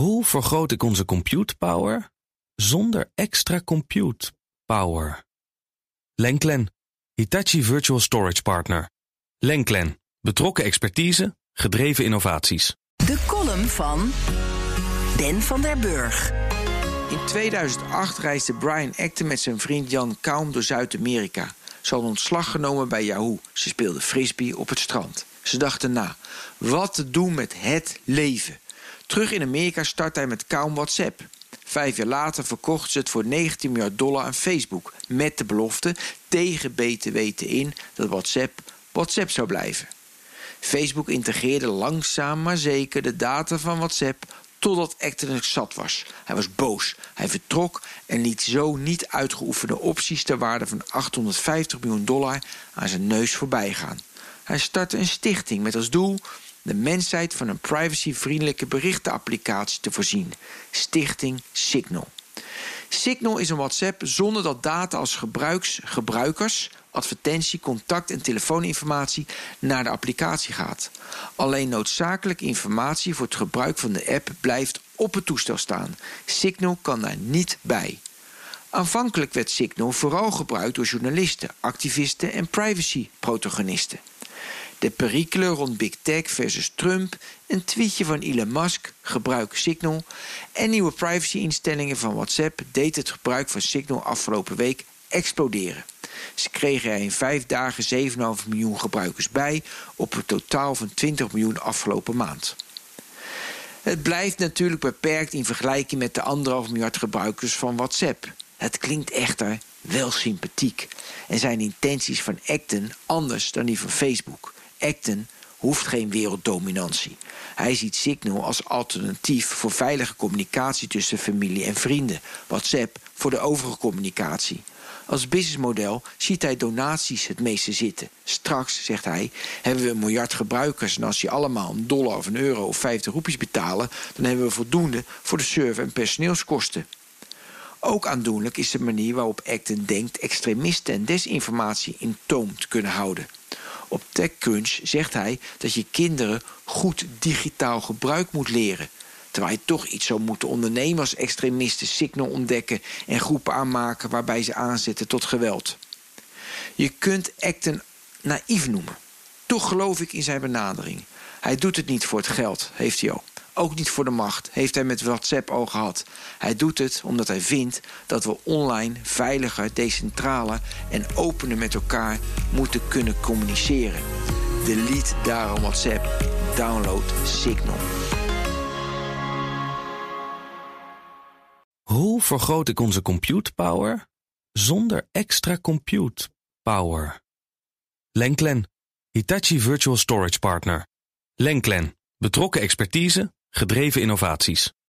Hoe vergroot ik onze compute power zonder extra compute power? Lenklen, Hitachi Virtual Storage Partner. Lenklen, betrokken expertise, gedreven innovaties. De column van Ben van der Burg. In 2008 reisde Brian Acton met zijn vriend Jan Kaum door Zuid-Amerika. Ze hadden ontslag genomen bij Yahoo. Ze speelden frisbee op het strand. Ze dachten na, wat te doen met het leven. Terug in Amerika start hij met Kaum WhatsApp. Vijf jaar later verkocht ze het voor 19 miljard dollar aan Facebook. Met de belofte tegen BTW in dat WhatsApp WhatsApp zou blijven. Facebook integreerde langzaam maar zeker de data van WhatsApp totdat Acton zat was. Hij was boos. Hij vertrok en liet zo niet uitgeoefende opties ter waarde van 850 miljoen dollar aan zijn neus voorbij gaan. Hij startte een stichting met als doel de mensheid van een privacyvriendelijke berichtenapplicatie te voorzien. Stichting Signal. Signal is een WhatsApp zonder dat data als gebruiks, gebruikers, advertentie, contact en telefooninformatie naar de applicatie gaat. Alleen noodzakelijke informatie voor het gebruik van de app blijft op het toestel staan. Signal kan daar niet bij. Aanvankelijk werd Signal vooral gebruikt door journalisten, activisten en privacy-protagonisten. De perikelen rond Big Tech versus Trump, een tweetje van Elon Musk, gebruik Signal en nieuwe privacy-instellingen van WhatsApp deed het gebruik van Signal afgelopen week exploderen. Ze kregen er in vijf dagen 7,5 miljoen gebruikers bij op een totaal van 20 miljoen afgelopen maand. Het blijft natuurlijk beperkt in vergelijking met de anderhalf miljard gebruikers van WhatsApp. Het klinkt echter wel sympathiek en zijn intenties van Acton anders dan die van Facebook. Acton hoeft geen werelddominantie. Hij ziet Signal als alternatief voor veilige communicatie tussen familie en vrienden. WhatsApp voor de overige communicatie. Als businessmodel ziet hij donaties het meeste zitten. Straks, zegt hij, hebben we een miljard gebruikers... en als die allemaal een dollar of een euro of 50 roepies betalen... dan hebben we voldoende voor de server- en personeelskosten. Ook aandoenlijk is de manier waarop Acton denkt... extremisten en desinformatie in toom te kunnen houden. Op TechCrunch zegt hij dat je kinderen goed digitaal gebruik moet leren terwijl je toch iets zou moeten ondernemen als extremisten signal ontdekken en groepen aanmaken waarbij ze aanzetten tot geweld. Je kunt Acton naïef noemen. Toch geloof ik in zijn benadering. Hij doet het niet voor het geld, heeft hij ook. Ook niet voor de macht, heeft hij met WhatsApp al gehad. Hij doet het omdat hij vindt dat we online veiliger, decentraler en opener met elkaar moeten kunnen communiceren. Delete daarom WhatsApp. Download Signal. Hoe vergroot ik onze compute power zonder extra compute power? Lenklen, Hitachi Virtual Storage Partner. Lenklen, betrokken expertise, gedreven innovaties.